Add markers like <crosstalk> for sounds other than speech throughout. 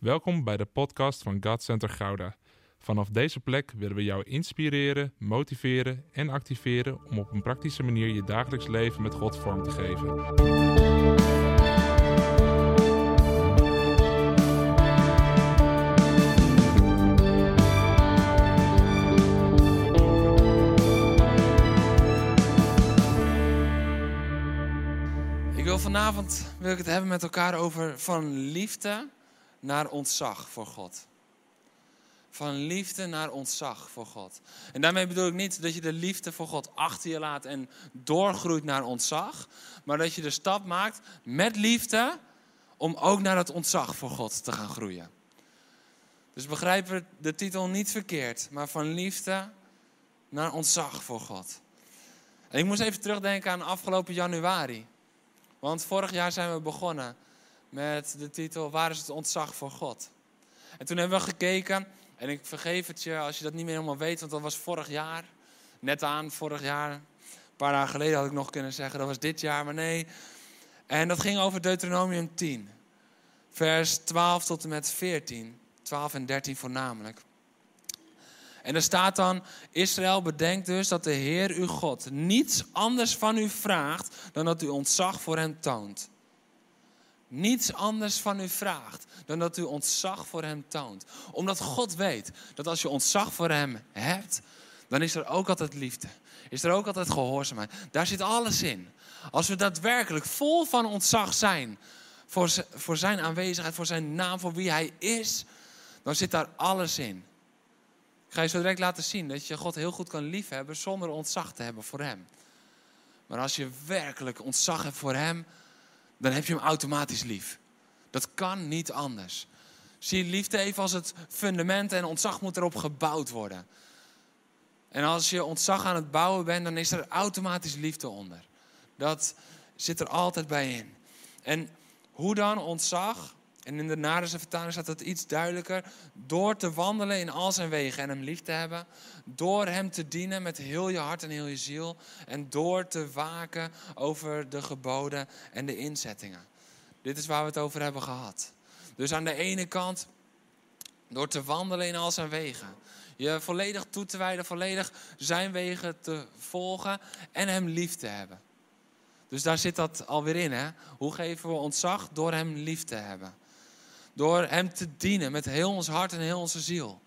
Welkom bij de podcast van God Center Gouda. Vanaf deze plek willen we jou inspireren, motiveren en activeren om op een praktische manier je dagelijks leven met God vorm te geven. Ik wil vanavond wil ik het hebben met elkaar over van liefde naar ontzag voor God. Van liefde naar ontzag voor God. En daarmee bedoel ik niet dat je de liefde voor God achter je laat en doorgroeit naar ontzag. Maar dat je de stap maakt met liefde om ook naar het ontzag voor God te gaan groeien. Dus begrijp de titel niet verkeerd, maar van liefde naar ontzag voor God. En ik moest even terugdenken aan afgelopen januari. Want vorig jaar zijn we begonnen met de titel Waar is het ontzag voor God? En toen hebben we gekeken, en ik vergeef het je als je dat niet meer helemaal weet, want dat was vorig jaar. Net aan vorig jaar. Een paar dagen geleden had ik nog kunnen zeggen, dat was dit jaar, maar nee. En dat ging over Deuteronomium 10. Vers 12 tot en met 14. 12 en 13 voornamelijk. En er staat dan, Israël bedenkt dus dat de Heer uw God niets anders van u vraagt dan dat u ontzag voor hem toont. Niets anders van u vraagt dan dat u ontzag voor hem toont. Omdat God weet dat als je ontzag voor hem hebt, dan is er ook altijd liefde. Is er ook altijd gehoorzaamheid. Daar zit alles in. Als we daadwerkelijk vol van ontzag zijn voor, voor zijn aanwezigheid, voor zijn naam, voor wie hij is, dan zit daar alles in. Ik ga je zo direct laten zien dat je God heel goed kan liefhebben zonder ontzag te hebben voor Hem. Maar als je werkelijk ontzag hebt voor Hem, dan heb je Hem automatisch lief. Dat kan niet anders. Zie liefde even als het fundament en ontzag moet erop gebouwd worden. En als je ontzag aan het bouwen bent, dan is er automatisch liefde onder. Dat zit er altijd bij in. En hoe dan ontzag? En in de Nadense vertaling staat het iets duidelijker. Door te wandelen in al zijn wegen en hem lief te hebben. Door hem te dienen met heel je hart en heel je ziel. En door te waken over de geboden en de inzettingen. Dit is waar we het over hebben gehad. Dus aan de ene kant, door te wandelen in al zijn wegen. Je volledig toe te wijden, volledig zijn wegen te volgen en hem lief te hebben. Dus daar zit dat alweer in. Hè? Hoe geven we ontzag? Door hem lief te hebben. Door Hem te dienen met heel ons hart en heel onze ziel.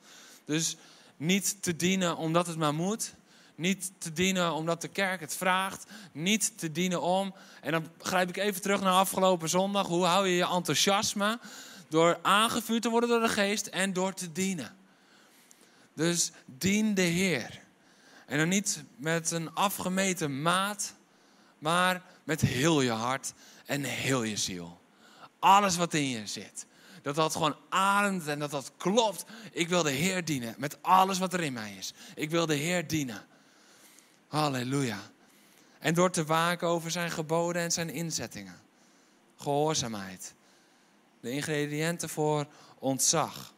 Dus niet te dienen omdat het maar moet. Niet te dienen omdat de kerk het vraagt. Niet te dienen om. En dan grijp ik even terug naar afgelopen zondag. Hoe hou je je enthousiasme? Door aangevuurd te worden door de geest en door te dienen. Dus dien de Heer. En dan niet met een afgemeten maat, maar met heel je hart en heel je ziel. Alles wat in je zit. Dat dat gewoon ademt en dat dat klopt. Ik wil de Heer dienen met alles wat er in mij is. Ik wil de Heer dienen. Halleluja. En door te waken over zijn geboden en zijn inzettingen. Gehoorzaamheid. De ingrediënten voor ontzag.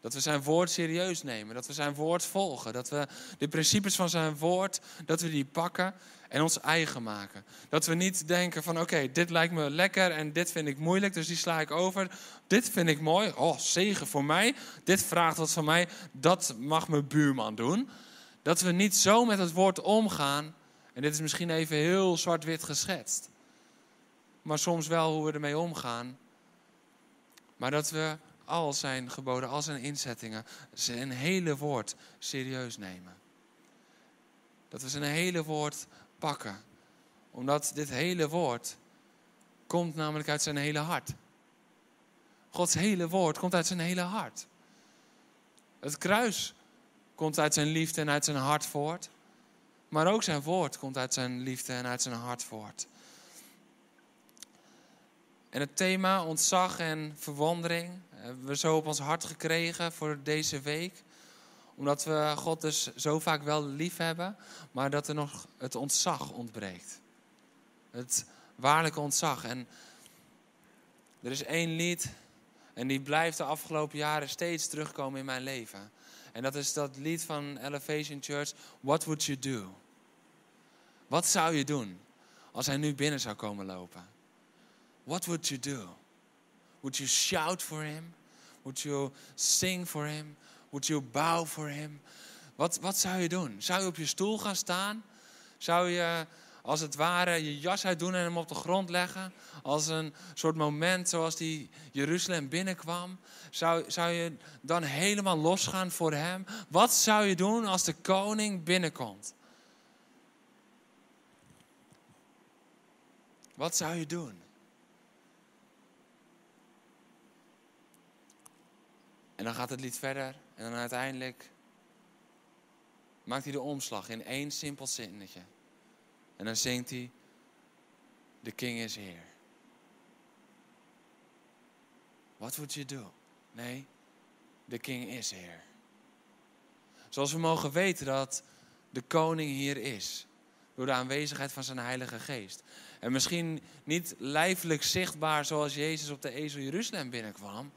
Dat we zijn woord serieus nemen. Dat we zijn woord volgen. Dat we de principes van zijn woord, dat we die pakken en ons eigen maken. Dat we niet denken van oké, dit lijkt me lekker en dit vind ik moeilijk, dus die sla ik over. Dit vind ik mooi, oh zegen voor mij. Dit vraagt wat van mij, dat mag mijn buurman doen. Dat we niet zo met het woord omgaan. En dit is misschien even heel zwart-wit geschetst. Maar soms wel hoe we ermee omgaan. Maar dat we al zijn geboden, al zijn inzettingen, zijn hele woord serieus nemen. Dat we zijn hele woord pakken. Omdat dit hele woord komt namelijk uit zijn hele hart. Gods hele woord komt uit zijn hele hart. Het kruis komt uit zijn liefde en uit zijn hart voort. Maar ook zijn woord komt uit zijn liefde en uit zijn hart voort. En het thema ontzag en verwondering hebben we zo op ons hart gekregen voor deze week omdat we God dus zo vaak wel lief hebben, maar dat er nog het ontzag ontbreekt. Het waarlijke ontzag. En er is één lied, en die blijft de afgelopen jaren steeds terugkomen in mijn leven. En dat is dat lied van Elevation Church, What Would You Do? Wat zou je doen als hij nu binnen zou komen lopen? What would you do? Would you shout for him? Would you sing for him? Would you bow for him? Wat, wat zou je doen? Zou je op je stoel gaan staan? Zou je als het ware je jas uitdoen en hem op de grond leggen? Als een soort moment zoals die Jeruzalem binnenkwam? Zou, zou je dan helemaal losgaan voor hem? Wat zou je doen als de koning binnenkomt? Wat zou je doen? En dan gaat het lied verder en dan uiteindelijk maakt hij de omslag in één simpel zinnetje. En dan zingt hij, de king is here. What would you do? Nee, de king is here. Zoals we mogen weten dat de koning hier is. Door de aanwezigheid van zijn heilige geest. En misschien niet lijfelijk zichtbaar zoals Jezus op de ezel Jeruzalem binnenkwam.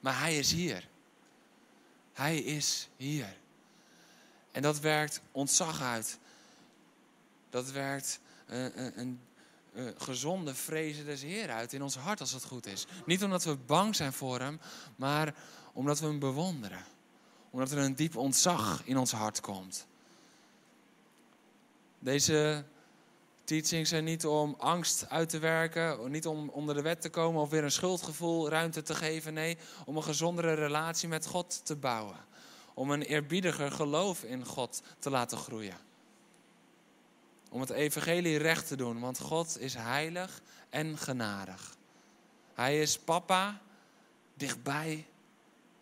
Maar hij is hier. Hij is hier. En dat werkt ontzag uit. Dat werkt een, een, een, een gezonde vrezen des Heer uit in ons hart als het goed is. Niet omdat we bang zijn voor Hem, maar omdat we Hem bewonderen. Omdat er een diep ontzag in ons hart komt. Deze teachings zijn niet om angst uit te werken, niet om onder de wet te komen of weer een schuldgevoel ruimte te geven. Nee, om een gezondere relatie met God te bouwen. Om een eerbiediger geloof in God te laten groeien. Om het evangelie recht te doen, want God is heilig en genadig. Hij is papa, dichtbij,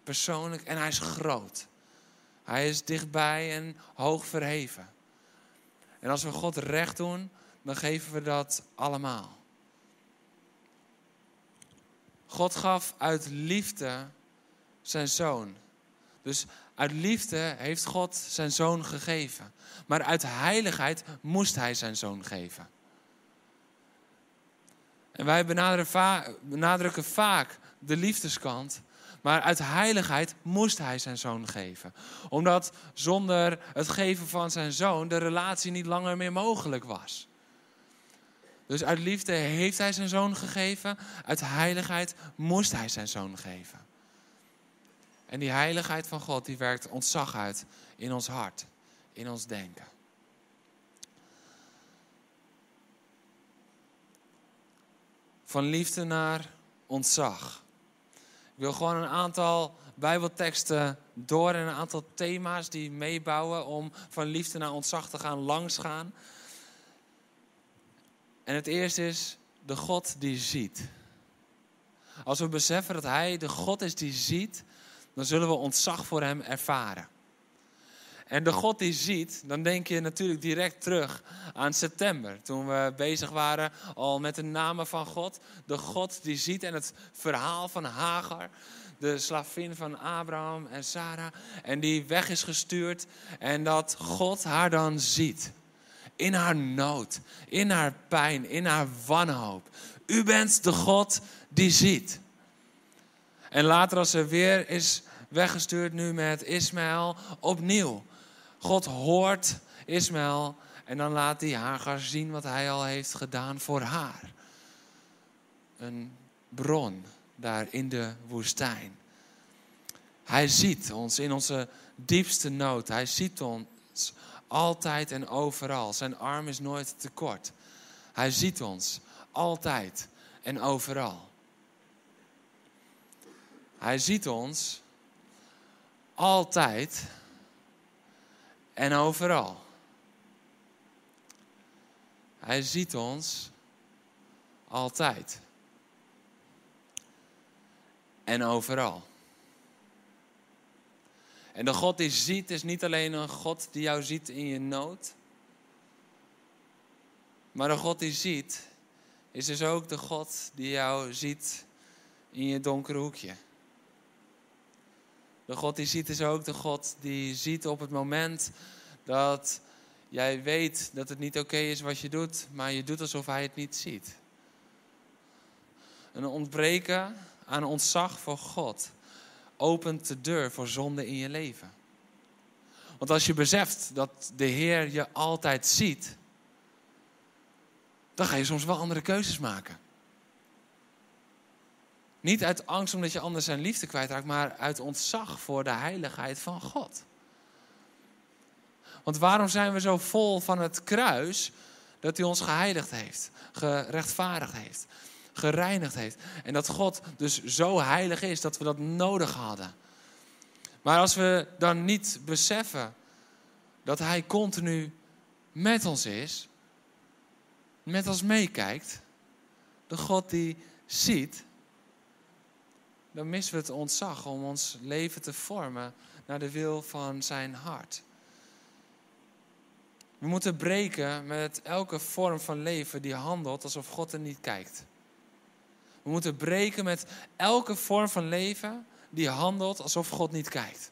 persoonlijk en hij is groot. Hij is dichtbij en hoog verheven. En als we God recht doen, dan geven we dat allemaal. God gaf uit liefde zijn zoon. Dus uit liefde heeft God zijn zoon gegeven. Maar uit heiligheid moest hij zijn zoon geven. En wij benadrukken vaak de liefdeskant. Maar uit heiligheid moest hij zijn zoon geven. Omdat zonder het geven van zijn zoon de relatie niet langer meer mogelijk was. Dus uit liefde heeft hij zijn zoon gegeven. Uit heiligheid moest hij zijn zoon geven. En die heiligheid van God die werkt ontzag uit in ons hart, in ons denken. Van liefde naar ontzag. Ik wil gewoon een aantal Bijbelteksten door en een aantal thema's die meebouwen om van liefde naar ontzag te gaan langsgaan. En het eerste is de God die ziet. Als we beseffen dat Hij de God is die ziet, dan zullen we ontzag voor Hem ervaren. En de God die ziet, dan denk je natuurlijk direct terug aan september. Toen we bezig waren al met de namen van God. De God die ziet en het verhaal van Hagar. De slavin van Abraham en Sarah. En die weg is gestuurd. En dat God haar dan ziet. In haar nood, in haar pijn, in haar wanhoop. U bent de God die ziet. En later als ze weer is weggestuurd nu met Ismaël opnieuw. God hoort Ismaël en dan laat hij Hagar zien wat hij al heeft gedaan voor haar. Een bron daar in de woestijn. Hij ziet ons in onze diepste nood. Hij ziet ons altijd en overal. Zijn arm is nooit te kort. Hij ziet ons altijd en overal. Hij ziet ons altijd en overal. Hij ziet ons altijd en overal. En de God die ziet is niet alleen een God die jou ziet in je nood. Maar de God die ziet is dus ook de God die jou ziet in je donkere hoekje. De God die ziet is ook de God die ziet op het moment dat jij weet dat het niet oké is wat je doet, maar je doet alsof hij het niet ziet. Een ontbreken aan ontzag voor God opent de deur voor zonde in je leven. Want als je beseft dat de Heer je altijd ziet, dan ga je soms wel andere keuzes maken. Niet uit angst omdat je anders zijn liefde kwijtraakt, maar uit ontzag voor de heiligheid van God. Want waarom zijn we zo vol van het kruis dat hij ons geheiligd heeft, gerechtvaardigd heeft, gereinigd heeft. En dat God dus zo heilig is dat we dat nodig hadden. Maar als we dan niet beseffen dat Hij continu met ons is, met ons meekijkt, de God die ziet, dan missen we het ontzag om ons leven te vormen naar de wil van Zijn hart. We moeten breken met elke vorm van leven die handelt alsof God er niet kijkt. We moeten breken met elke vorm van leven die handelt alsof God niet kijkt.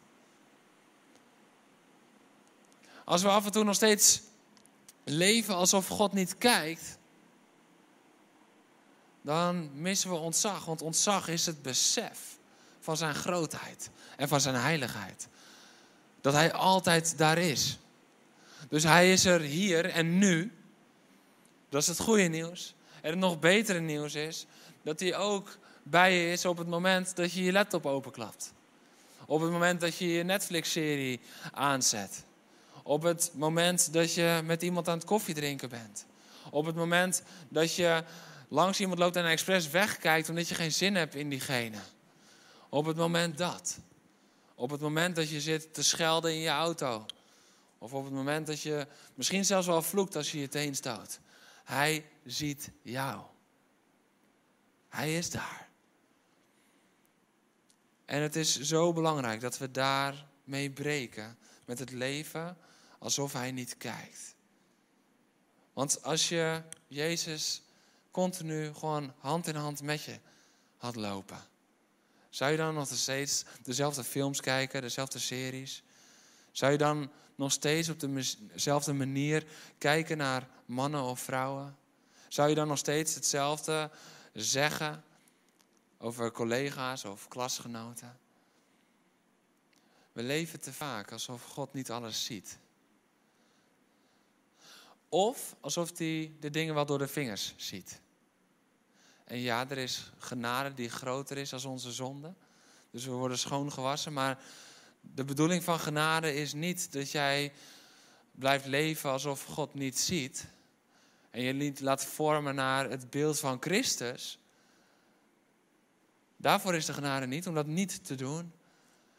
Als we af en toe nog steeds leven alsof God niet kijkt, dan missen we ontzag. Want ontzag is het besef van zijn grootheid en van zijn heiligheid. Dat hij altijd daar is. Dus hij is er hier en nu. Dat is het goede nieuws. En het nog betere nieuws is dat hij ook bij je is op het moment dat je je laptop openklapt. Op het moment dat je je Netflix-serie aanzet. Op het moment dat je met iemand aan het koffie drinken bent. Op het moment dat je langs iemand loopt en expres wegkijkt omdat je geen zin hebt in diegene. Op het moment dat. Op het moment dat je zit te schelden in je auto. Of op het moment dat je misschien zelfs wel vloekt als je je teen stoot. Hij ziet jou. Hij is daar. En het is zo belangrijk dat we daarmee breken met het leven alsof hij niet kijkt. Want als je Jezus continu gewoon hand in hand met je had lopen, zou je dan nog steeds dezelfde films kijken, dezelfde series? Zou je dan nog steeds op dezelfde manier kijken naar mannen of vrouwen? Zou je dan nog steeds hetzelfde zeggen over collega's of klasgenoten? We leven te vaak alsof God niet alles ziet. Of alsof hij de dingen wel door de vingers ziet. En ja, er is genade die groter is als onze zonde. Dus we worden schoongewassen. Maar de bedoeling van genade is niet dat jij blijft leven alsof God niet ziet. En je niet laat vormen naar het beeld van Christus. Daarvoor is de genade niet, om dat niet te doen.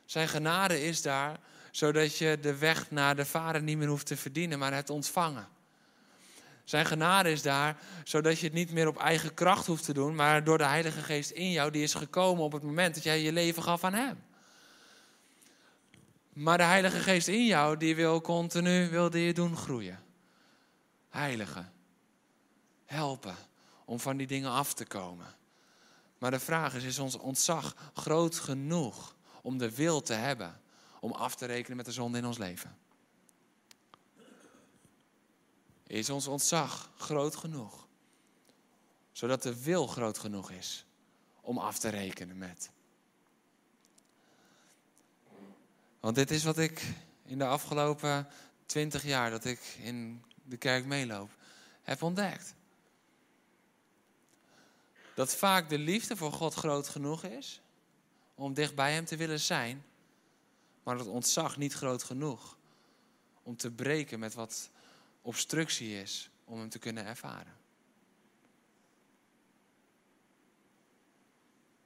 Zijn genade is daar zodat je de weg naar de Vader niet meer hoeft te verdienen, maar het ontvangen. Zijn genade is daar zodat je het niet meer op eigen kracht hoeft te doen, maar door de Heilige Geest in jou, die is gekomen op het moment dat jij je leven gaf aan Hem. Maar de Heilige Geest in jou, die wil continu, wilde je doen groeien. Heilige. Helpen om van die dingen af te komen. Maar de vraag is, is ons ontzag groot genoeg om de wil te hebben om af te rekenen met de zonde in ons leven? Is ons ontzag groot genoeg? Zodat de wil groot genoeg is om af te rekenen met. Want dit is wat ik in de afgelopen twintig jaar dat ik in de kerk meeloop, heb ontdekt. Dat vaak de liefde voor God groot genoeg is om dicht bij Hem te willen zijn, maar het ontzag niet groot genoeg om te breken met wat obstructie is om Hem te kunnen ervaren.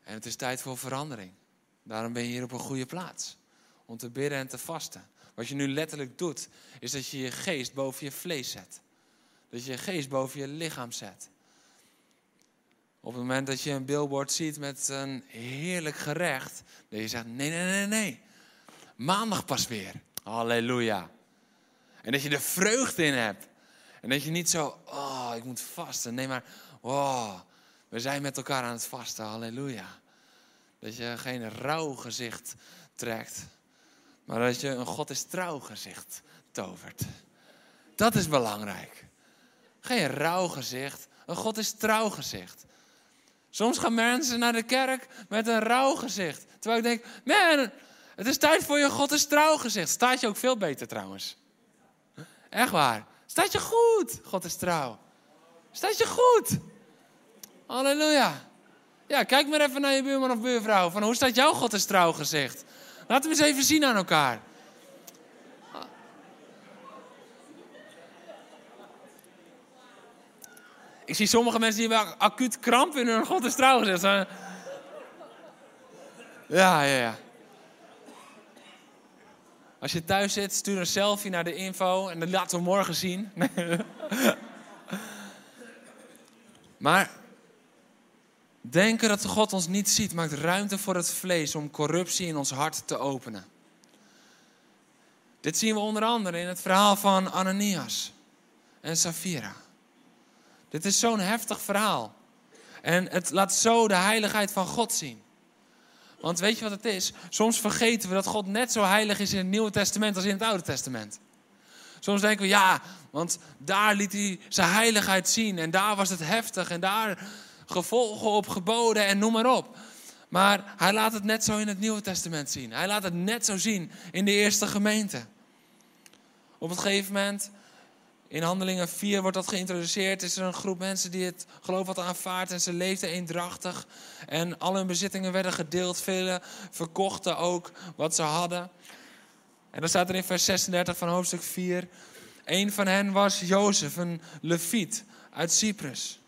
En het is tijd voor verandering. Daarom ben je hier op een goede plaats om te bidden en te vasten. Wat je nu letterlijk doet, is dat je je geest boven je vlees zet. Dat je je geest boven je lichaam zet. Op het moment dat je een billboard ziet met een heerlijk gerecht, dat je zegt: nee, nee, nee, nee. Maandag pas weer. Halleluja. En dat je er vreugde in hebt. En dat je niet zo, oh, ik moet vasten. Nee, maar, oh, we zijn met elkaar aan het vasten. Halleluja. Dat je geen rouw gezicht trekt. Maar dat je een God is trouw gezicht tovert. Dat is belangrijk. Geen rauw gezicht, een God is trouw gezicht. Soms gaan mensen naar de kerk met een rauw gezicht. Terwijl ik denk, man, het is tijd voor je God is trouw gezicht. Staat je ook veel beter trouwens. Echt waar. Staat je goed, God is trouw. Staat je goed. Halleluja. Ja, kijk maar even naar je buurman of buurvrouw. Van hoe staat jouw God is trouw gezicht? Laten we eens even zien aan elkaar. Ik zie sommige mensen die hebben acuut kramp in hun God is trouw. Ja, ja, ja. Als je thuis zit, stuur een selfie naar de info en dat laten we morgen zien. <laughs> maar denken dat God ons niet ziet, maakt ruimte voor het vlees om corruptie in ons hart te openen. Dit zien we onder andere in het verhaal van Ananias en Safira. Dit is zo'n heftig verhaal. En het laat zo de heiligheid van God zien. Want weet je wat het is? Soms vergeten we dat God net zo heilig is in het Nieuwe Testament als in het Oude Testament. Soms denken we, ja, want daar liet hij zijn heiligheid zien en daar was het heftig en daar gevolgen op geboden en noem maar op. Maar hij laat het net zo in het Nieuwe Testament zien. Hij laat het net zo zien in de eerste gemeente. Op een gegeven moment in Handelingen 4 wordt dat geïntroduceerd. Is er een groep mensen die het geloof had aanvaard en ze leefden eendrachtig. En al hun bezittingen werden gedeeld. Velen verkochten ook wat ze hadden. En dan staat er in vers 36 van hoofdstuk 4. Een van hen was Jozef, een leviet uit Cyprus.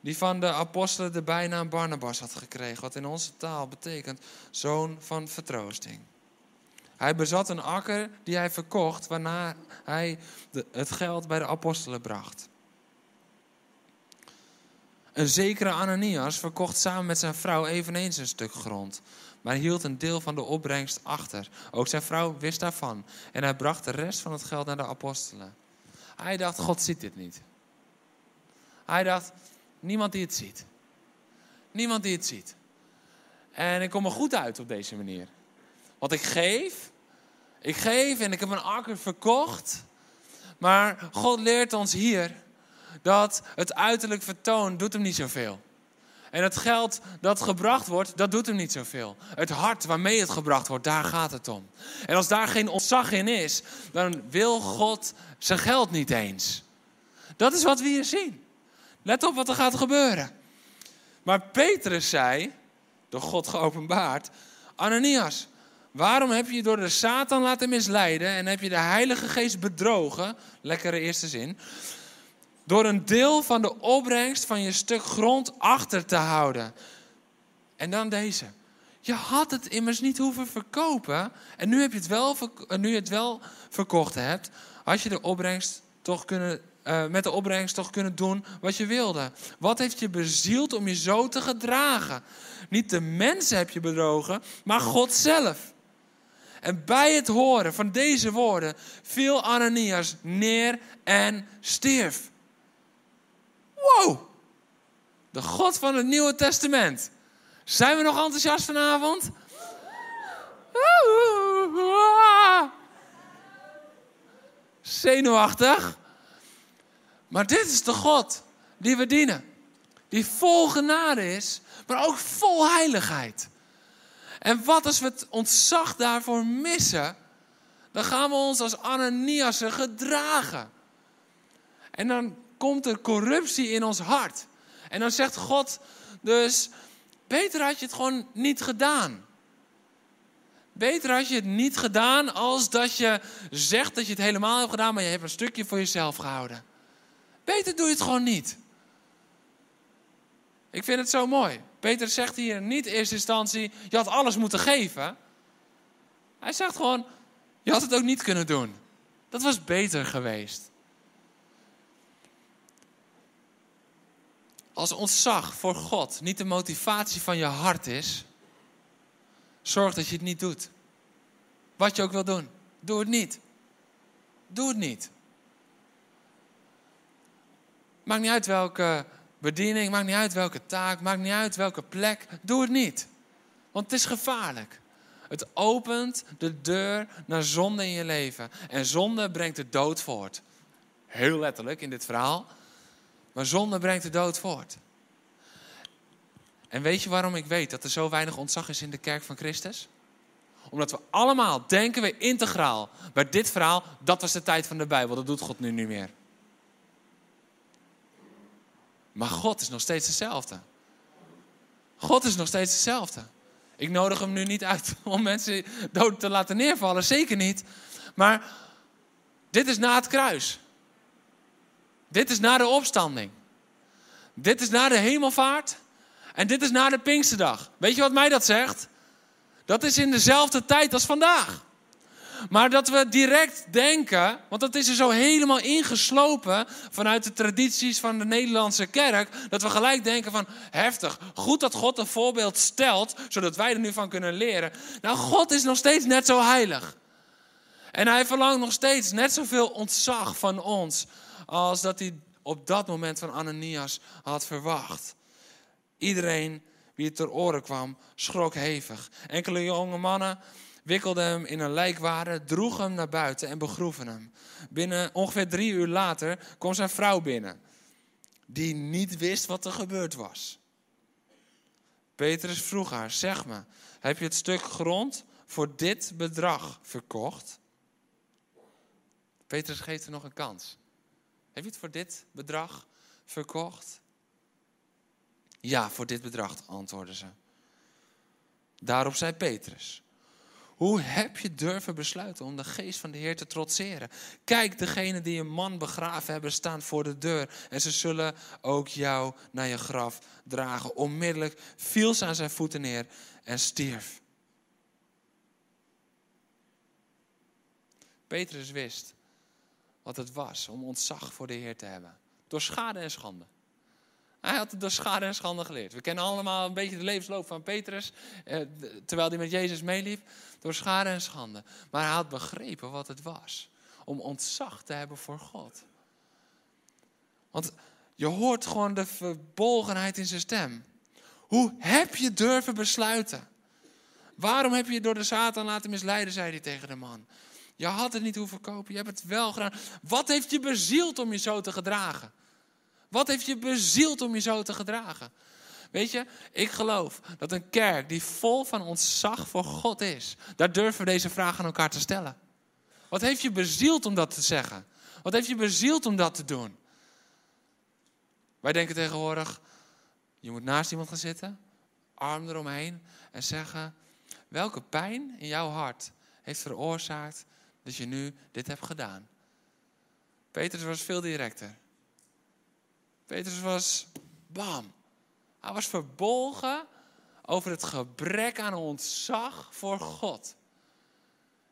Die van de apostelen de bijnaam Barnabas had gekregen. Wat in onze taal betekent zoon van vertroosting. Hij bezat een akker die hij verkocht, waarna hij het geld bij de apostelen bracht. Een zekere Ananias verkocht samen met zijn vrouw eveneens een stuk grond, maar hield een deel van de opbrengst achter. Ook zijn vrouw wist daarvan en hij bracht de rest van het geld naar de apostelen. Hij dacht, God ziet dit niet. Hij dacht, niemand die het ziet. Niemand die het ziet. En ik kom er goed uit op deze manier. Wat ik geef, ik geef en ik heb een akker verkocht. Maar God leert ons hier dat het uiterlijk vertoon doet hem niet zoveel. En het geld dat gebracht wordt, dat doet hem niet zoveel. Het hart waarmee het gebracht wordt, daar gaat het om. En als daar geen ontzag in is, dan wil God zijn geld niet eens. Dat is wat we hier zien. Let op wat er gaat gebeuren. Maar Petrus zei, door God geopenbaard, Ananias, Waarom heb je je door de Satan laten misleiden en heb je de Heilige Geest bedrogen? Lekkere eerste zin. Door een deel van de opbrengst van je stuk grond achter te houden. En dan deze. Je had het immers niet hoeven verkopen. En nu, heb je het wel, nu je het wel verkocht hebt, had je de opbrengst toch kunnen, uh, met de opbrengst toch kunnen doen wat je wilde. Wat heeft je bezield om je zo te gedragen? Niet de mensen heb je bedrogen, maar God zelf. En bij het horen van deze woorden viel Ananias neer en stierf. Wow! De God van het Nieuwe Testament. Zijn we nog enthousiast vanavond? Zenuwachtig. Maar dit is de God die we dienen. Die vol genade is, maar ook vol heiligheid. En wat als we het ontzag daarvoor missen, dan gaan we ons als Ananiasen gedragen. En dan komt er corruptie in ons hart. En dan zegt God dus, beter had je het gewoon niet gedaan. Beter had je het niet gedaan als dat je zegt dat je het helemaal hebt gedaan, maar je hebt een stukje voor jezelf gehouden. Beter doe je het gewoon niet. Ik vind het zo mooi. Peter zegt hier niet in eerste instantie, je had alles moeten geven. Hij zegt gewoon, je had het ook niet kunnen doen. Dat was beter geweest. Als ontzag voor God niet de motivatie van je hart is, zorg dat je het niet doet. Wat je ook wil doen, doe het niet. Doe het niet. Maakt niet uit welke bediening, maakt niet uit welke taak, maakt niet uit welke plek. Doe het niet. Want het is gevaarlijk. Het opent de deur naar zonde in je leven. En zonde brengt de dood voort. Heel letterlijk in dit verhaal. Maar zonde brengt de dood voort. En weet je waarom ik weet dat er zo weinig ontzag is in de kerk van Christus? Omdat we allemaal denken we integraal bij dit verhaal, dat was de tijd van de Bijbel, dat doet God nu niet meer. Maar God is nog steeds dezelfde. God is nog steeds hetzelfde. Ik nodig hem nu niet uit <laughs> om mensen dood te laten neervallen, zeker niet. Maar dit is na het kruis. Dit is na de opstanding. Dit is na de hemelvaart. En dit is na de Pinksterdag. Weet je wat mij dat zegt? Dat is in dezelfde tijd als vandaag. Maar dat we direct denken, want dat is er zo helemaal ingeslopen vanuit de tradities van de Nederlandse kerk, dat we gelijk denken van heftig, goed dat God een voorbeeld stelt, zodat wij er nu van kunnen leren. Nou, God is nog steeds net zo heilig. En hij verlangt nog steeds net zoveel ontzag van ons als dat hij op dat moment van Ananias had verwacht. Iedereen wie het ter oren kwam, schrok hevig. Enkele jonge mannen wikkelden hem in een lijkwade, droegen hem naar buiten en begroeven hem. Binnen ongeveer drie uur later kwam zijn vrouw binnen, die niet wist wat er gebeurd was. Petrus vroeg haar: Zeg me, heb je het stuk grond voor dit bedrag verkocht? Petrus geeft er nog een kans. Heb je het voor dit bedrag verkocht? Ja, voor dit bedrag, antwoordde ze. Daarop zei Petrus: Hoe heb je durven besluiten om de geest van de Heer te trotseren? Kijk, degene die een man begraven hebben, staan voor de deur. En ze zullen ook jou naar je graf dragen. Onmiddellijk viel ze aan zijn voeten neer en stierf. Petrus wist wat het was om ontzag voor de Heer te hebben. Door schade en schande. Hij had door schade en schande geleerd. We kennen allemaal een beetje de levensloop van Petrus, eh, terwijl hij met Jezus meeliep, door schade en schande. Maar hij had begrepen wat het was om ontzag te hebben voor God. Want je hoort gewoon de verbolgenheid in zijn stem. Hoe heb je durven besluiten? Waarom heb je je door de Satan laten misleiden, zei hij tegen de man. Je had het niet hoeven kopen, je hebt het wel gedaan. Wat heeft je bezield om je zo te gedragen? Wat heeft je bezield om je zo te gedragen? Weet je, ik geloof dat een kerk die vol van ontzag voor God is, daar durven we deze vraag aan elkaar te stellen. Wat heeft je bezield om dat te zeggen? Wat heeft je bezield om dat te doen? Wij denken tegenwoordig, je moet naast iemand gaan zitten, arm eromheen en zeggen, welke pijn in jouw hart heeft veroorzaakt dat je nu dit hebt gedaan? Petrus was veel directer. Petrus was bam. Hij was verbolgen over het gebrek aan ontzag voor God.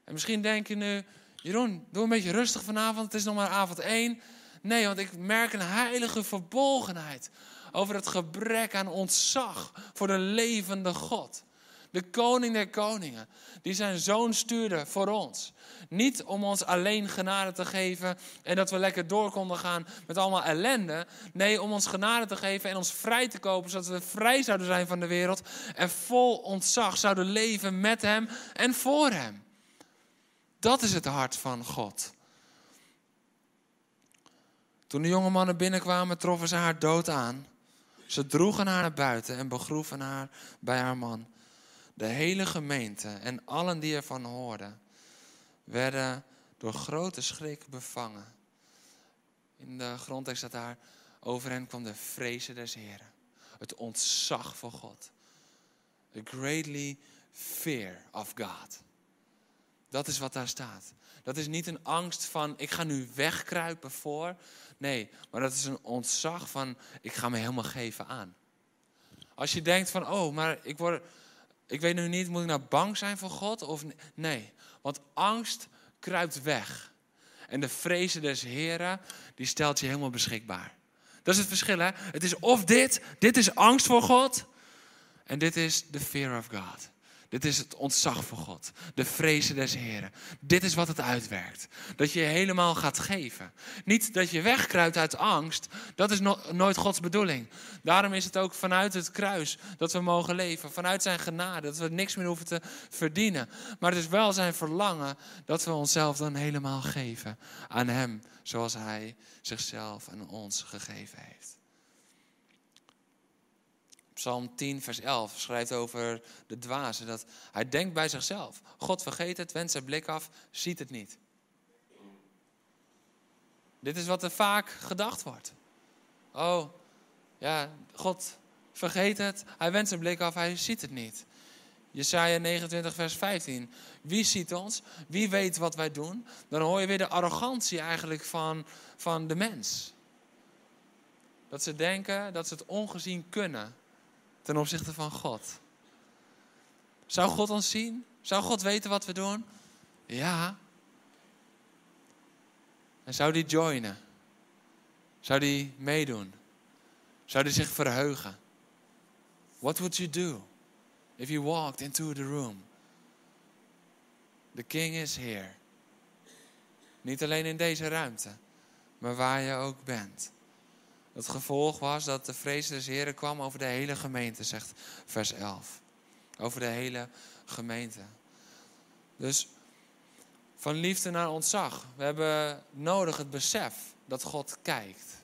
En misschien denk je nu, Jeroen, doe een beetje rustig vanavond, het is nog maar avond één. Nee, want ik merk een heilige verbolgenheid over het gebrek aan ontzag voor de levende God. De koning der koningen, die zijn zoon stuurde voor ons. Niet om ons alleen genade te geven en dat we lekker door konden gaan met allemaal ellende. Nee, om ons genade te geven en ons vrij te kopen, zodat we vrij zouden zijn van de wereld. En vol ontzag zouden leven met Hem en voor Hem. Dat is het hart van God. Toen de jonge mannen binnenkwamen, troffen ze haar dood aan. Ze droegen haar naar buiten en begroeven haar bij haar man. De hele gemeente en allen die ervan hoorden, werden door grote schrik bevangen. In de grondtekst staat daar, over hen kwam de vrezen des Heren. Het ontzag voor God. The greatly fear of God. Dat is wat daar staat. Dat is niet een angst van, ik ga nu wegkruipen voor. Nee, maar dat is een ontzag van, ik ga me helemaal geven aan. Als je denkt van, oh, maar ik word, ik weet nu niet, moet ik nou bang zijn voor God? Of nee, want angst kruipt weg. En de vrezen des Heren, die stelt je helemaal beschikbaar. Dat is het verschil, hè? Het is of dit, dit is angst voor God. En dit is the fear of God. Dit is het ontzag voor God. De vrezen des Heren. Dit is wat het uitwerkt. Dat je helemaal gaat geven. Niet dat je wegkruipt uit angst. Dat is nooit Gods bedoeling. Daarom is het ook vanuit het kruis dat we mogen leven. Vanuit zijn genade. Dat we niks meer hoeven te verdienen. Maar het is wel zijn verlangen dat we onszelf dan helemaal geven aan hem. Zoals hij zichzelf en ons gegeven heeft. Psalm 10, vers 11 schrijft over de dwaze dat hij denkt bij zichzelf: God vergeet het, wendt zijn blik af, ziet het niet. Dit is wat er vaak gedacht wordt. Oh, ja, God vergeet het. Hij wendt zijn blik af, hij ziet het niet. Jesaja 29, vers 15. Wie ziet ons? Wie weet wat wij doen? Dan hoor je weer de arrogantie eigenlijk van, van de mens. Dat ze denken dat ze het ongezien kunnen ten opzichte van God. Zou God ons zien? Zou God weten wat we doen? Ja. En zou die joinen? Zou die meedoen? Zou die zich verheugen? What would you do if you walked into the room? The king is here. Niet alleen in deze ruimte, maar waar je ook bent. Het gevolg was dat de vrees des Heren kwam over de hele gemeente, zegt vers 11. Over de hele gemeente. Dus van liefde naar ontzag. We hebben nodig het besef dat God kijkt.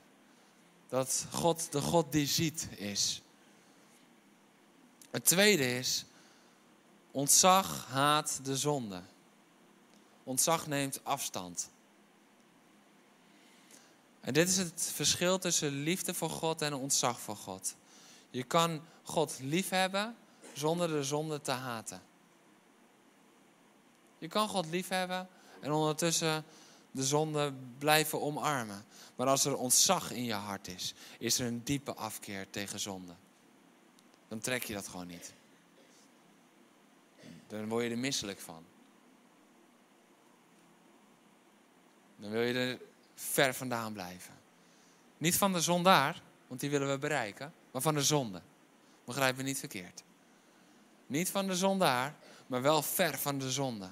Dat God de God die ziet is. Het tweede is, ontzag haat de zonde. Ontzag neemt afstand. En dit is het verschil tussen liefde voor God en ontzag voor God. Je kan God liefhebben zonder de zonde te haten. Je kan God liefhebben en ondertussen de zonde blijven omarmen. Maar als er ontzag in je hart is, is er een diepe afkeer tegen zonde. Dan trek je dat gewoon niet. Dan word je er misselijk van. Dan wil je er ver vandaan blijven. Niet van de zondaar, want die willen we bereiken, maar van de zonde. Begrijp me niet verkeerd. Niet van de zondaar, maar wel ver van de zonde.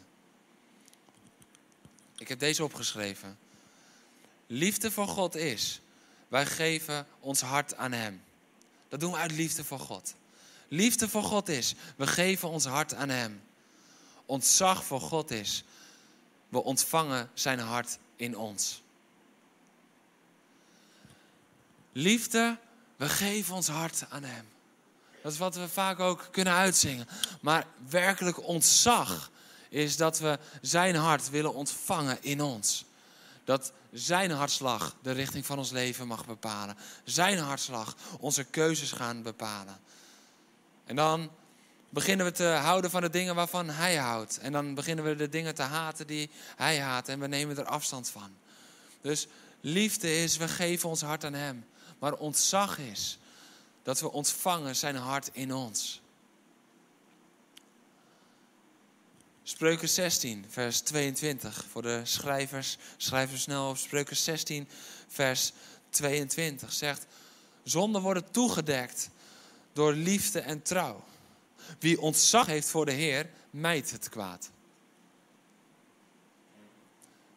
Ik heb deze opgeschreven. Liefde voor God is, wij geven ons hart aan Hem. Dat doen we uit liefde voor God. Liefde voor God is, we geven ons hart aan Hem. Ontzag voor God is, we ontvangen Zijn hart in ons. Liefde, we geven ons hart aan Hem. Dat is wat we vaak ook kunnen uitzingen. Maar werkelijk ontzag is dat we Zijn hart willen ontvangen in ons. Dat Zijn hartslag de richting van ons leven mag bepalen. Zijn hartslag onze keuzes gaan bepalen. En dan beginnen we te houden van de dingen waarvan Hij houdt. En dan beginnen we de dingen te haten die Hij haat. En we nemen er afstand van. Dus liefde is, we geven ons hart aan Hem. Maar ontzag is dat we ontvangen zijn hart in ons. Spreuken 16, vers 22. Voor de schrijvers, schrijven snel op Spreuken 16, vers 22. Zegt, zonden worden toegedekt door liefde en trouw. Wie ontzag heeft voor de Heer, mijt het kwaad.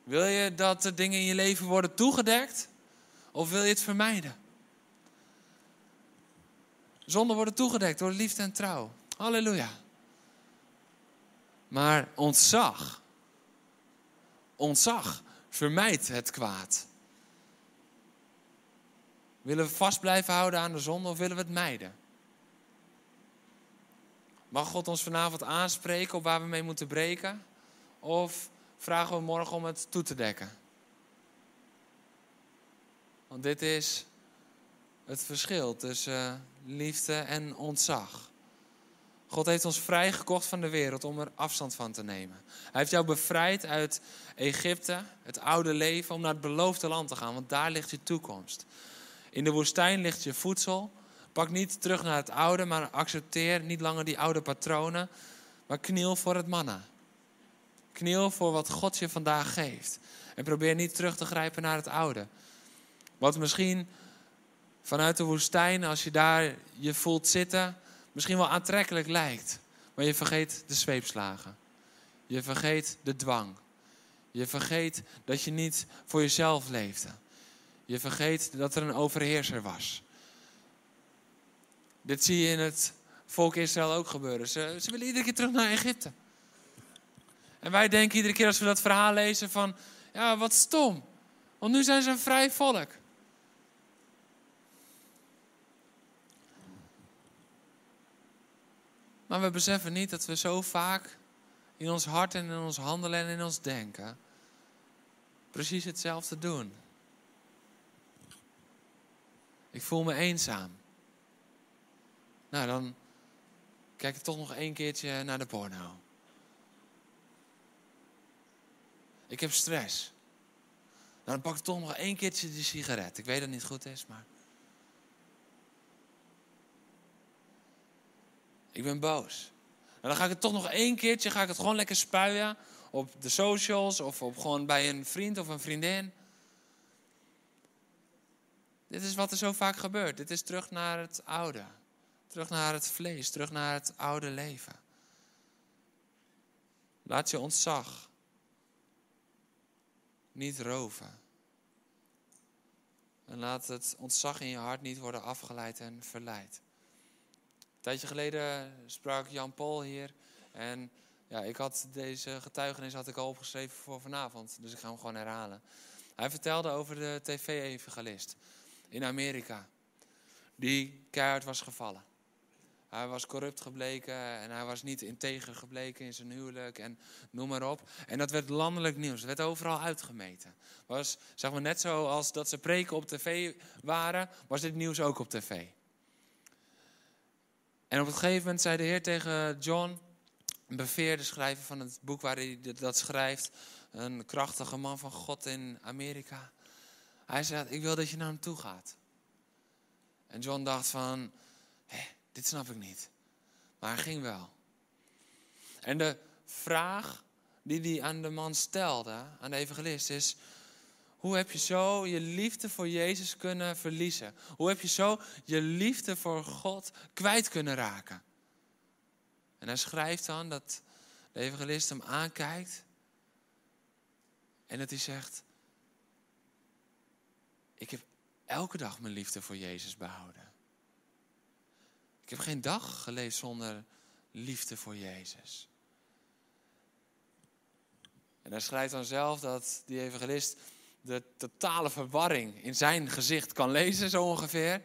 Wil je dat de dingen in je leven worden toegedekt? Of wil je het vermijden? Zonden worden toegedekt door liefde en trouw. Halleluja. Maar ontzag, ontzag vermijdt het kwaad. Willen we vast blijven houden aan de zonde of willen we het mijden? Mag God ons vanavond aanspreken op waar we mee moeten breken? Of vragen we morgen om het toe te dekken? Want dit is het verschil tussen liefde en ontzag. God heeft ons vrijgekocht van de wereld om er afstand van te nemen. Hij heeft jou bevrijd uit Egypte, het oude leven, om naar het beloofde land te gaan, want daar ligt je toekomst. In de woestijn ligt je voedsel. Pak niet terug naar het oude, maar accepteer niet langer die oude patronen, maar kniel voor het manna. Kniel voor wat God je vandaag geeft. En probeer niet terug te grijpen naar het oude. Wat misschien vanuit de woestijn, als je daar je voelt zitten, misschien wel aantrekkelijk lijkt. Maar je vergeet de zweepslagen. Je vergeet de dwang. Je vergeet dat je niet voor jezelf leefde. Je vergeet dat er een overheerser was. Dit zie je in het volk Israël ook gebeuren. Ze, ze willen iedere keer terug naar Egypte. En wij denken iedere keer als we dat verhaal lezen van, ja, wat stom. Want nu zijn ze een vrij volk. Maar we beseffen niet dat we zo vaak in ons hart en in ons handelen en in ons denken precies hetzelfde doen. Ik voel me eenzaam. Nou, dan kijk ik toch nog één keertje naar de porno. Ik heb stress. Nou, dan pak ik toch nog één keertje die sigaret. Ik weet dat het niet goed is, maar. Ik ben boos. Nou, dan ga ik het toch nog één keertje, ga ik het gewoon lekker spuien. Op de socials of op gewoon bij een vriend of een vriendin. Dit is wat er zo vaak gebeurt. Dit is terug naar het oude. Terug naar het vlees, terug naar het oude leven. Laat je ontzag niet roven. En laat het ontzag in je hart niet worden afgeleid en verleid. Tijdje geleden sprak Jan Paul hier. En ja, ik had deze getuigenis had ik al opgeschreven voor vanavond. Dus ik ga hem gewoon herhalen. Hij vertelde over de tv-evangelist in Amerika. Die keihard was gevallen. Hij was corrupt gebleken en hij was niet integer gebleken in zijn huwelijk en noem maar op. En dat werd landelijk nieuws. Het werd overal uitgemeten. Was zeg maar net zoals dat ze preken op tv waren, was dit nieuws ook op tv. En op een gegeven moment zei de Heer tegen John, een beveerde schrijver van het boek waar hij dat schrijft, een krachtige man van God in Amerika. Hij zei, ik wil dat je naar hem toe gaat. En John dacht van, hé, dit snap ik niet. Maar hij ging wel. En de vraag die hij aan de man stelde, aan de evangelist, is: hoe heb je zo je liefde voor Jezus kunnen verliezen? Hoe heb je zo je liefde voor God kwijt kunnen raken? En hij schrijft dan dat de evangelist hem aankijkt en dat hij zegt: Ik heb elke dag mijn liefde voor Jezus behouden. Ik heb geen dag geleefd zonder liefde voor Jezus. En hij schrijft dan zelf dat die evangelist de totale verwarring in zijn gezicht kan lezen, zo ongeveer.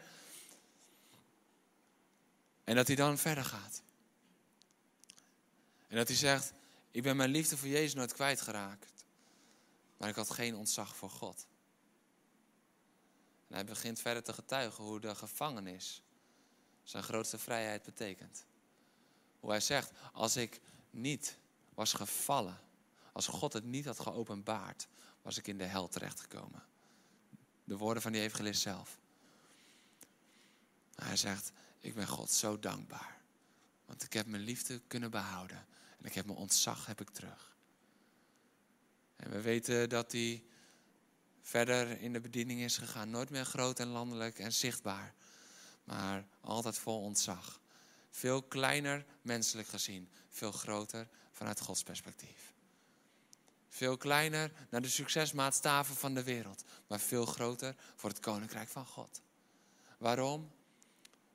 En dat hij dan verder gaat. En dat hij zegt, ik ben mijn liefde voor Jezus nooit kwijtgeraakt. Maar ik had geen ontzag voor God. En hij begint verder te getuigen hoe de gevangenis zijn grootste vrijheid betekent. Hoe hij zegt, als ik niet was gevallen, als God het niet had geopenbaard, was ik in de hel terechtgekomen. De woorden van die evangelist zelf. Hij zegt, ik ben God zo dankbaar. Want ik heb mijn liefde kunnen behouden. En ik heb mijn ontzag heb ik terug. En we weten dat hij verder in de bediening is gegaan. Nooit meer groot en landelijk en zichtbaar maar altijd vol ontzag. Veel kleiner menselijk gezien, veel groter vanuit Gods perspectief. Veel kleiner naar de succesmaatstaven van de wereld, maar veel groter voor het koninkrijk van God. Waarom?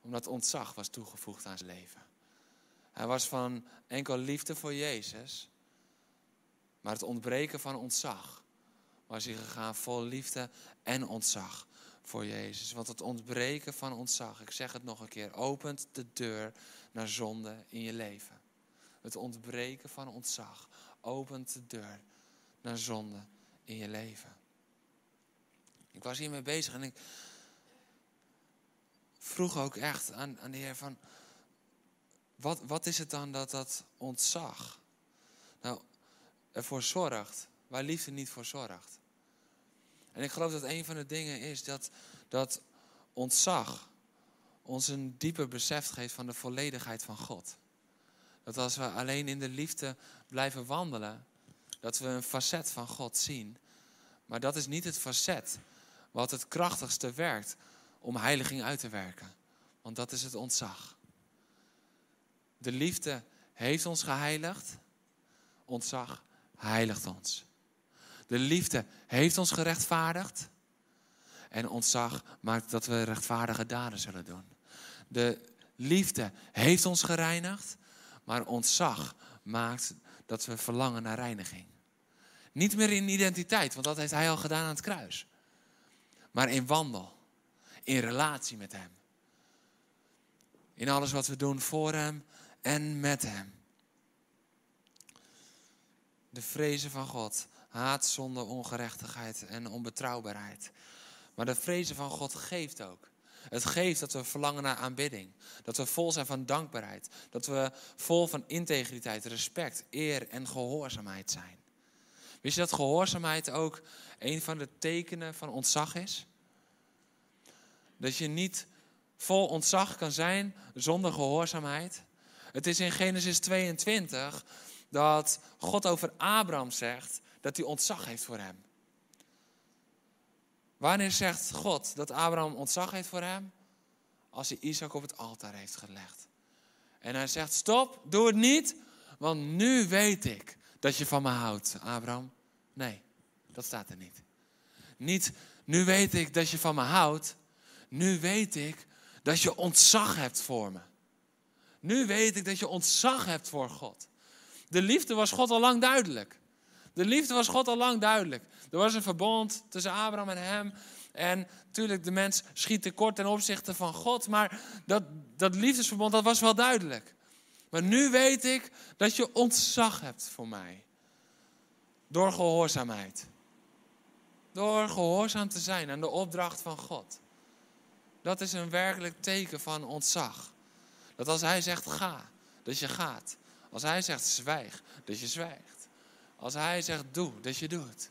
Omdat ontzag was toegevoegd aan zijn leven. Hij was van enkel liefde voor Jezus, maar het ontbreken van ontzag was hij gegaan vol liefde en ontzag voor Jezus. Want het ontbreken van ontzag, ik zeg het nog een keer, opent de deur naar zonde in je leven. Het ontbreken van ontzag opent de deur naar zonde in je leven. Ik was hiermee bezig en ik vroeg ook echt aan, aan de Heer van, wat, wat is het dan dat dat ontzag nou, ervoor zorgt, waar liefde niet voor zorgt? En ik geloof dat een van de dingen is dat, dat ontzag ons een dieper besef geeft van de volledigheid van God. Dat als we alleen in de liefde blijven wandelen, dat we een facet van God zien. Maar dat is niet het facet wat het krachtigste werkt om heiliging uit te werken. Want dat is het ontzag. De liefde heeft ons geheiligd. Ontzag heiligt ons. De liefde heeft ons gerechtvaardigd. En ontzag maakt dat we rechtvaardige daden zullen doen. De liefde heeft ons gereinigd. Maar ontzag maakt dat we verlangen naar reiniging. Niet meer in identiteit, want dat heeft hij al gedaan aan het kruis. Maar in wandel. In relatie met hem. In alles wat we doen voor hem en met hem. De vrezen van God Haat, zonde, ongerechtigheid en onbetrouwbaarheid. Maar de vrezen van God geeft ook. Het geeft dat we verlangen naar aanbidding. Dat we vol zijn van dankbaarheid. Dat we vol van integriteit, respect, eer en gehoorzaamheid zijn. Wist je dat gehoorzaamheid ook een van de tekenen van ontzag is? Dat je niet vol ontzag kan zijn zonder gehoorzaamheid. Het is in Genesis 22 dat God over Abraham zegt dat hij ontzag heeft voor hem. Wanneer zegt God dat Abraham ontzag heeft voor hem? Als hij Isaac op het altaar heeft gelegd. En hij zegt: Stop, doe het niet, want nu weet ik dat je van me houdt, Abraham. Nee, dat staat er niet. Niet, nu weet ik dat je van me houdt. Nu weet ik dat je ontzag hebt voor me. Nu weet ik dat je ontzag hebt voor God. De liefde was God al lang duidelijk. De liefde was God al lang duidelijk. Er was een verbond tussen Abraham en hem. En natuurlijk, de mens schiet tekort ten opzichte van God. Maar dat, dat liefdesverbond, dat was wel duidelijk. Maar nu weet ik dat je ontzag hebt voor mij. Door gehoorzaamheid. Door gehoorzaam te zijn aan de opdracht van God. Dat is een werkelijk teken van ontzag. Dat als hij zegt ga, dat je gaat. Als hij zegt zwijg, dat je zwijgt. Als hij zegt doe, dat je doet.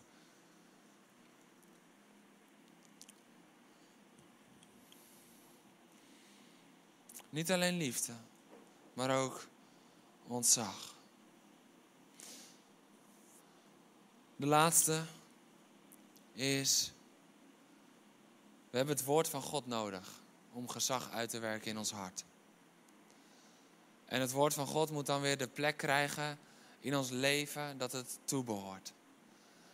Niet alleen liefde, maar ook ontzag. De laatste is, we hebben het woord van God nodig om gezag uit te werken in ons hart. En het woord van God moet dan weer de plek krijgen in ons leven dat het toebehoort.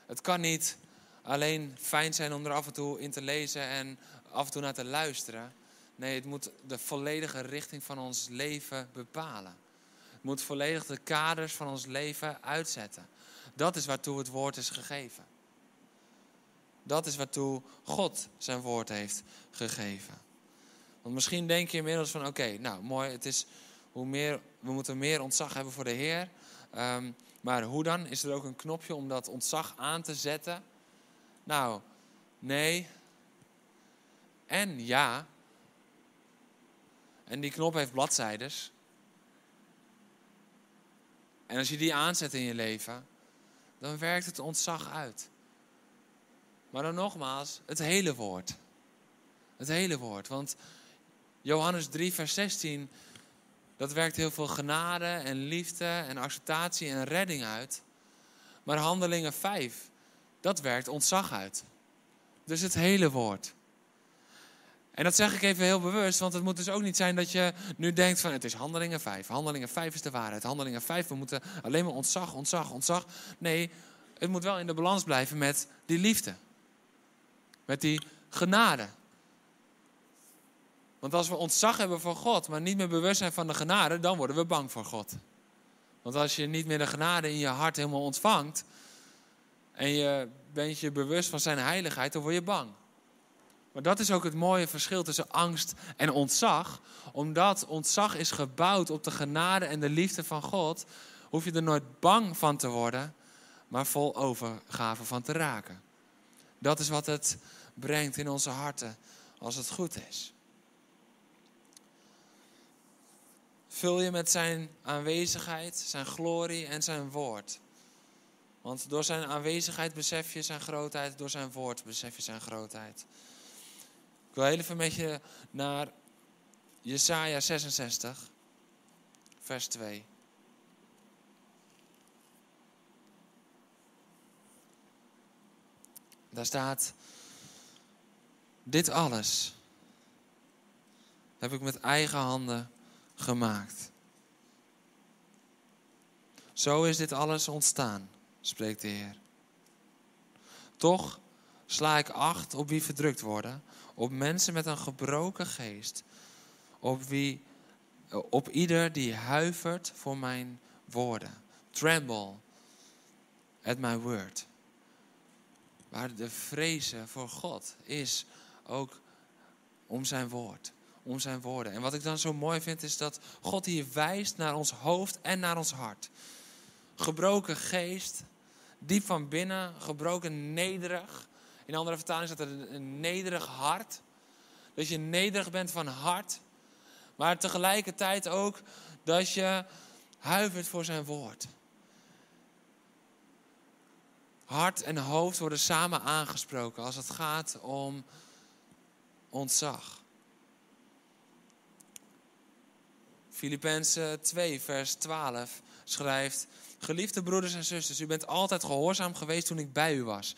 Het kan niet alleen fijn zijn om er af en toe in te lezen en af en toe naar te luisteren. Nee, het moet de volledige richting van ons leven bepalen. Moet volledig de kaders van ons leven uitzetten. Dat is waartoe het woord is gegeven. Dat is waartoe God zijn woord heeft gegeven. Want misschien denk je inmiddels van oké, nou mooi, het is hoe meer, we moeten meer ontzag hebben voor de Heer. Um, maar hoe dan? Is er ook een knopje om dat ontzag aan te zetten? Nou, nee. En ja. En die knop heeft bladzijdes. En als je die aanzet in je leven, dan werkt het ontzag uit. Maar dan nogmaals, het hele woord. Het hele woord. Want Johannes 3, vers 16 dat werkt heel veel genade en liefde en acceptatie en redding uit. Maar handelingen 5, dat werkt ontzag uit. Dus het hele woord. En dat zeg ik even heel bewust, want het moet dus ook niet zijn dat je nu denkt van het is handelingen 5. Handelingen 5 is de waarheid. Handelingen 5, we moeten alleen maar ontzag, ontzag, ontzag. Nee, het moet wel in de balans blijven met die liefde. Met die genade. Want als we ontzag hebben voor God, maar niet meer bewust zijn van de genade, dan worden we bang voor God. Want als je niet meer de genade in je hart helemaal ontvangt en je bent je bewust van zijn heiligheid, dan word je bang. Maar dat is ook het mooie verschil tussen angst en ontzag. Omdat ontzag is gebouwd op de genade en de liefde van God, hoef je er nooit bang van te worden, maar vol overgave van te raken. Dat is wat het brengt in onze harten als het goed is. vul je met zijn aanwezigheid, zijn glorie en zijn woord. Want door zijn aanwezigheid besef je zijn grootheid, door zijn woord besef je zijn grootheid. Ik wil heel even met je naar Jesaja 66, vers 2. Daar staat, dit alles heb ik met eigen handen gemaakt. Zo is dit alles ontstaan, spreekt de Heer. Toch sla ik acht op wie verdrukt worden, op mensen met een gebroken geest, op, wie, op ieder die huivert voor mijn woorden. Tremble at my word. Waar de vrezen voor God is ook om zijn woord om zijn woorden. En wat ik dan zo mooi vind is dat God hier wijst naar ons hoofd en naar ons hart. Gebroken geest, diep van binnen, gebroken nederig. In andere vertalingen staat er een nederig hart. Dat je nederig bent van hart. Maar tegelijkertijd ook dat je huivert voor zijn woord. Hart en hoofd worden samen aangesproken als het gaat om ontzag. Filippenzen 2, vers 12 schrijft: Geliefde broeders en zusters, u bent altijd gehoorzaam geweest toen ik bij u was.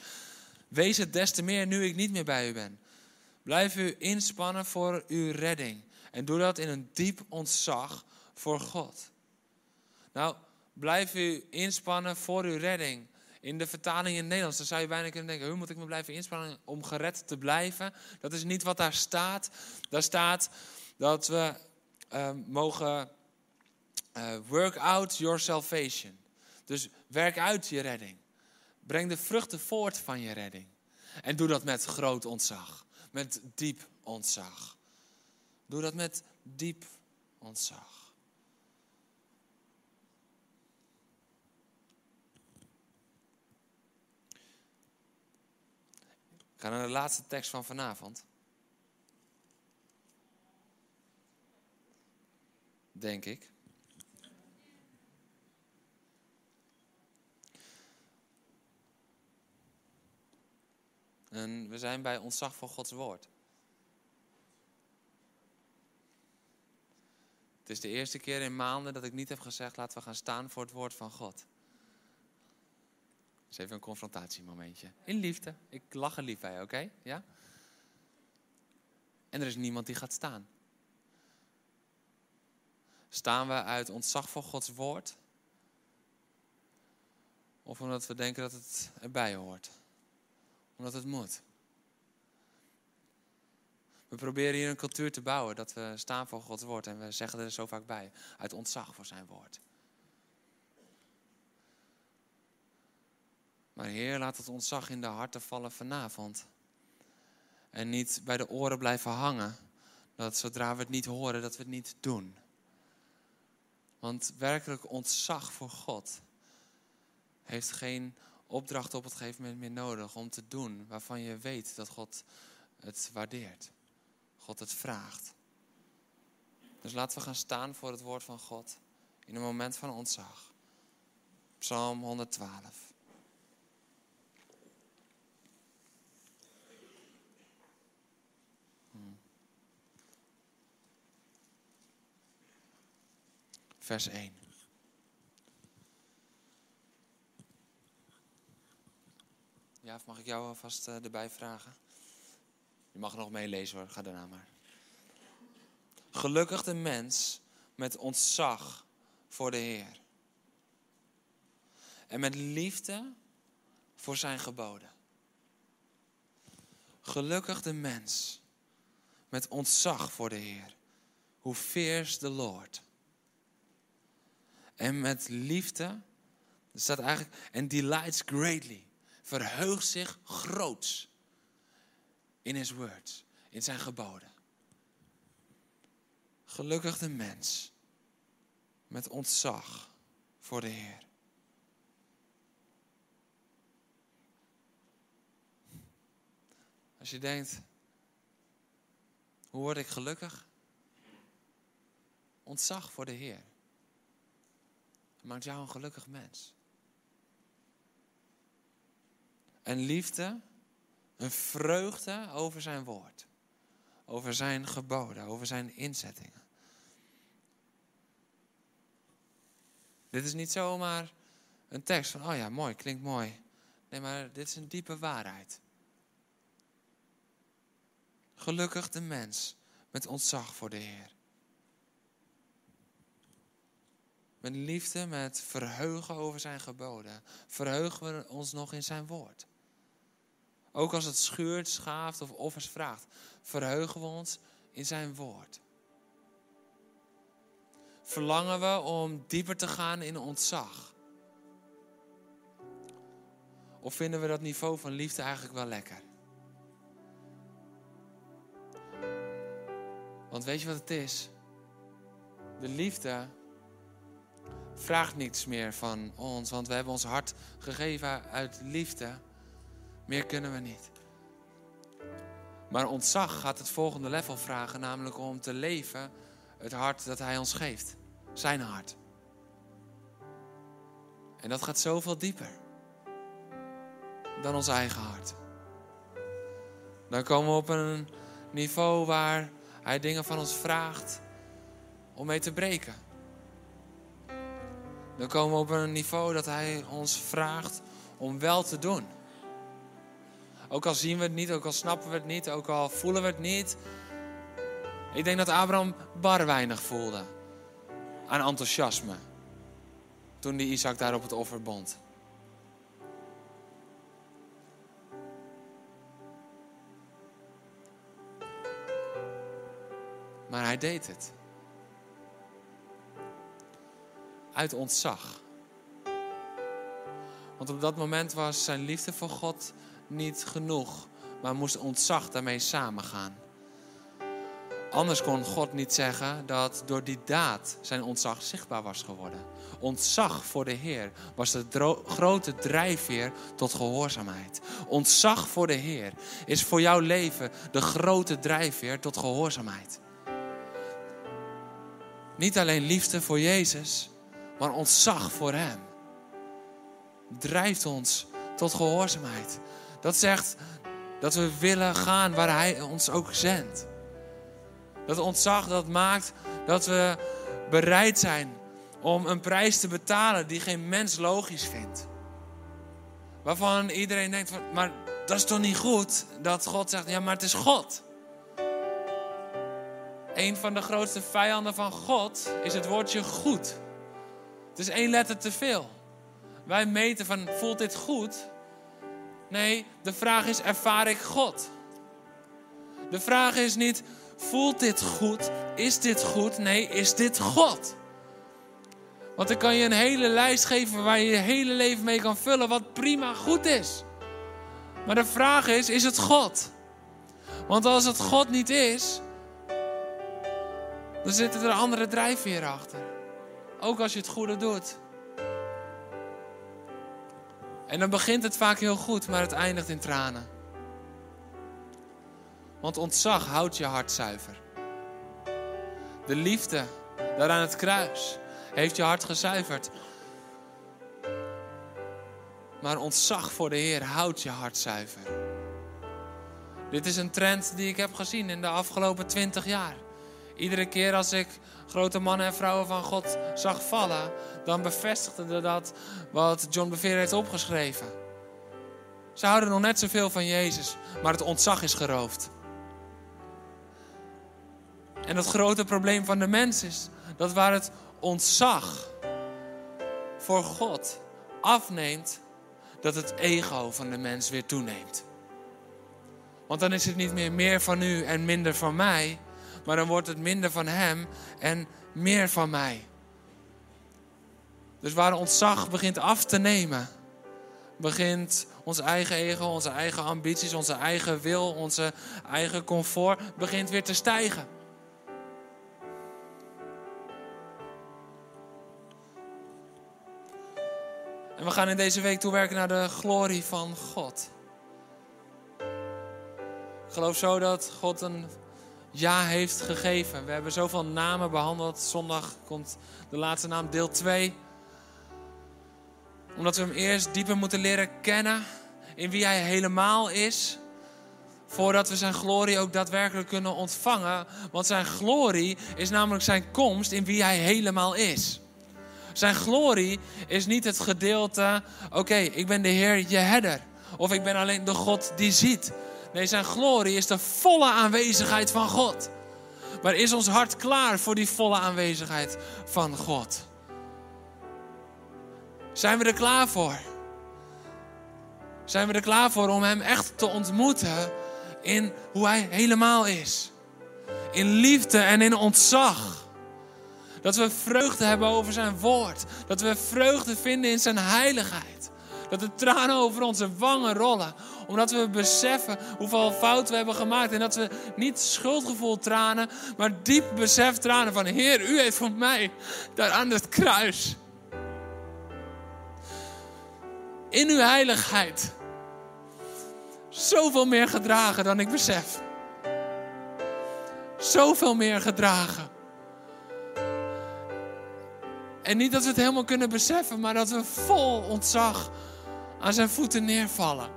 Wees het des te meer nu ik niet meer bij u ben. Blijf u inspannen voor uw redding. En doe dat in een diep ontzag voor God. Nou, blijf u inspannen voor uw redding. In de vertaling in het Nederlands, dan zou je bijna kunnen denken: hoe moet ik me blijven inspannen om gered te blijven? Dat is niet wat daar staat. Daar staat dat we uh, mogen uh, work out your salvation. Dus werk uit je redding. Breng de vruchten voort van je redding. En doe dat met groot ontzag. Met diep ontzag. Doe dat met diep ontzag. Ik ga naar de laatste tekst van vanavond. Denk ik. En we zijn bij ontzag voor Gods woord. Het is de eerste keer in maanden dat ik niet heb gezegd: laten we gaan staan voor het woord van God. Dat is even een confrontatiemomentje. In liefde. Ik lach er lief bij, oké? Ja? En er is niemand die gaat staan. Staan we uit ontzag voor Gods woord? Of omdat we denken dat het erbij hoort? Omdat het moet. We proberen hier een cultuur te bouwen dat we staan voor Gods woord en we zeggen er zo vaak bij, uit ontzag voor zijn woord. Maar Heer, laat het ontzag in de harten vallen vanavond. En niet bij de oren blijven hangen. Dat zodra we het niet horen, dat we het niet doen. Want werkelijk ontzag voor God heeft geen opdracht op het gegeven moment meer nodig om te doen waarvan je weet dat God het waardeert. God het vraagt. Dus laten we gaan staan voor het woord van God in een moment van ontzag. Psalm 112. Hmm. Vers 1. Ja, of mag ik jou alvast uh, erbij vragen? Je mag nog meelezen hoor, ga daarna maar. Gelukkig de mens met ontzag voor de Heer. En met liefde voor zijn geboden. Gelukkig de mens met ontzag voor de Heer. Hoe fears the Lord. En met liefde, er staat eigenlijk, en delights greatly verheugt zich groots in his words, in zijn geboden. Gelukkig de mens met ontzag voor de Heer. Als je denkt, hoe word ik gelukkig? Ontzag voor de Heer. maakt jou een gelukkig mens. Een liefde, een vreugde over zijn woord. Over zijn geboden, over zijn inzettingen. Dit is niet zomaar een tekst van, oh ja, mooi, klinkt mooi. Nee, maar dit is een diepe waarheid. Gelukkig de mens met ontzag voor de Heer. Met liefde, met verheugen over zijn geboden. Verheugen we ons nog in zijn woord. Ook als het schuurt, schaaft of offers vraagt, verheugen we ons in zijn woord. Verlangen we om dieper te gaan in ontzag? Of vinden we dat niveau van liefde eigenlijk wel lekker? Want weet je wat het is? De liefde vraagt niets meer van ons, want we hebben ons hart gegeven uit liefde. Meer kunnen we niet. Maar ontzag gaat het volgende level vragen, namelijk om te leven het hart dat Hij ons geeft. Zijn hart. En dat gaat zoveel dieper dan ons eigen hart. Dan komen we op een niveau waar Hij dingen van ons vraagt om mee te breken. Dan komen we op een niveau dat Hij ons vraagt om wel te doen. Ook al zien we het niet, ook al snappen we het niet, ook al voelen we het niet. Ik denk dat Abraham bar weinig voelde aan enthousiasme toen die Isaac daar op het offer bond. Maar hij deed het. Uit ontzag. Want op dat moment was zijn liefde voor God niet genoeg, maar moest ontzag daarmee samengaan. Anders kon God niet zeggen dat door die daad zijn ontzag zichtbaar was geworden. Ontzag voor de Heer was de grote drijfveer tot gehoorzaamheid. Ontzag voor de Heer is voor jouw leven de grote drijfveer tot gehoorzaamheid. Niet alleen liefde voor Jezus, maar ontzag voor Hem drijft ons tot gehoorzaamheid. Dat zegt dat we willen gaan waar Hij ons ook zendt. Dat ontzag dat maakt dat we bereid zijn om een prijs te betalen die geen mens logisch vindt. Waarvan iedereen denkt, van, maar dat is toch niet goed? Dat God zegt, ja maar het is God. Een van de grootste vijanden van God is het woordje goed. Het is één letter te veel. Wij meten van, voelt dit goed? Nee, de vraag is, ervaar ik God? De vraag is niet, voelt dit goed? Is dit goed? Nee, is dit God? Want ik kan je een hele lijst geven waar je je hele leven mee kan vullen, wat prima goed is. Maar de vraag is, is het God? Want als het God niet is, dan zitten er andere drijfveren achter. Ook als je het goede doet. En dan begint het vaak heel goed, maar het eindigt in tranen. Want ontzag houdt je hart zuiver. De liefde daar aan het kruis heeft je hart gezuiverd. Maar ontzag voor de Heer houdt je hart zuiver. Dit is een trend die ik heb gezien in de afgelopen twintig jaar. Iedere keer als ik grote mannen en vrouwen van God zag vallen, dan bevestigde dat wat John Bevere heeft opgeschreven. Ze houden nog net zoveel van Jezus, maar het ontzag is geroofd. En het grote probleem van de mens is dat waar het ontzag voor God afneemt, dat het ego van de mens weer toeneemt. Want dan is het niet meer meer van u en minder van mij, maar dan wordt het minder van hem en meer van mij. Dus waar ontzag begint af te nemen, begint ons eigen ego, onze eigen ambities, onze eigen wil, onze eigen comfort, begint weer te stijgen. En we gaan in deze week toewerken naar de glorie van God. Ik geloof zo dat God een ja heeft gegeven. We hebben zoveel namen behandeld. Zondag komt de laatste naam, deel 2. Omdat we hem eerst dieper moeten leren kennen in wie hij helemaal is. Voordat we zijn glorie ook daadwerkelijk kunnen ontvangen. Want zijn glorie is namelijk zijn komst in wie hij helemaal is. Zijn glorie is niet het gedeelte, oké, ik ben de Heer, je herder. Of ik ben alleen de God die ziet. Nee, zijn glorie is de volle aanwezigheid van God. Maar is ons hart klaar voor die volle aanwezigheid van God? Zijn we er klaar voor? Zijn we er klaar voor om Hem echt te ontmoeten in hoe Hij helemaal is? In liefde en in ontzag. Dat we vreugde hebben over Zijn woord. Dat we vreugde vinden in Zijn heiligheid. Dat de tranen over onze wangen rollen. Omdat we beseffen hoeveel fout we hebben gemaakt. En dat we niet schuldgevoel tranen, maar diep besef tranen van Heer, U heeft voor mij daar aan het kruis. In uw heiligheid. Zoveel meer gedragen dan ik besef. zoveel meer gedragen. En niet dat we het helemaal kunnen beseffen, maar dat we vol ontzag aan zijn voeten neervallen.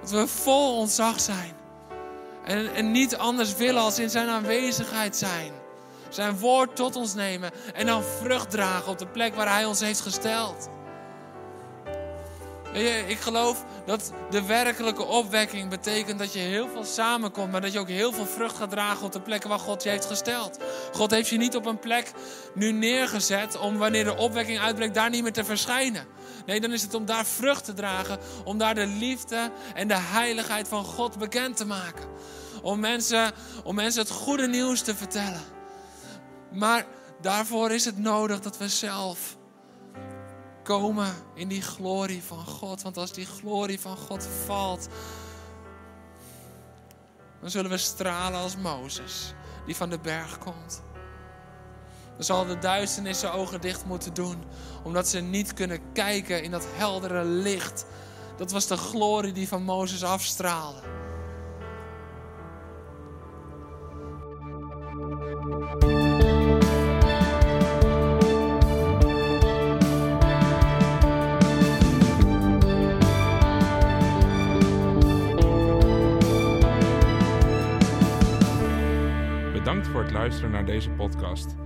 Dat we vol ontzag zijn. En, en niet anders willen als in zijn aanwezigheid zijn. Zijn woord tot ons nemen en dan vrucht dragen op de plek waar hij ons heeft gesteld. Ik geloof dat de werkelijke opwekking betekent dat je heel veel samenkomt, maar dat je ook heel veel vrucht gaat dragen op de plekken waar God je heeft gesteld. God heeft je niet op een plek nu neergezet om wanneer de opwekking uitbreekt daar niet meer te verschijnen. Nee, dan is het om daar vrucht te dragen, om daar de liefde en de heiligheid van God bekend te maken. Om mensen, om mensen het goede nieuws te vertellen. Maar daarvoor is het nodig dat we zelf komen in die glorie van God. Want als die glorie van God valt, dan zullen we stralen als Mozes, die van de berg komt. Dan zal de duisternis zijn ogen dicht moeten doen, omdat ze niet kunnen kijken in dat heldere licht. Dat was de glorie die van Mozes afstraalde. Bedankt voor het luisteren naar deze podcast.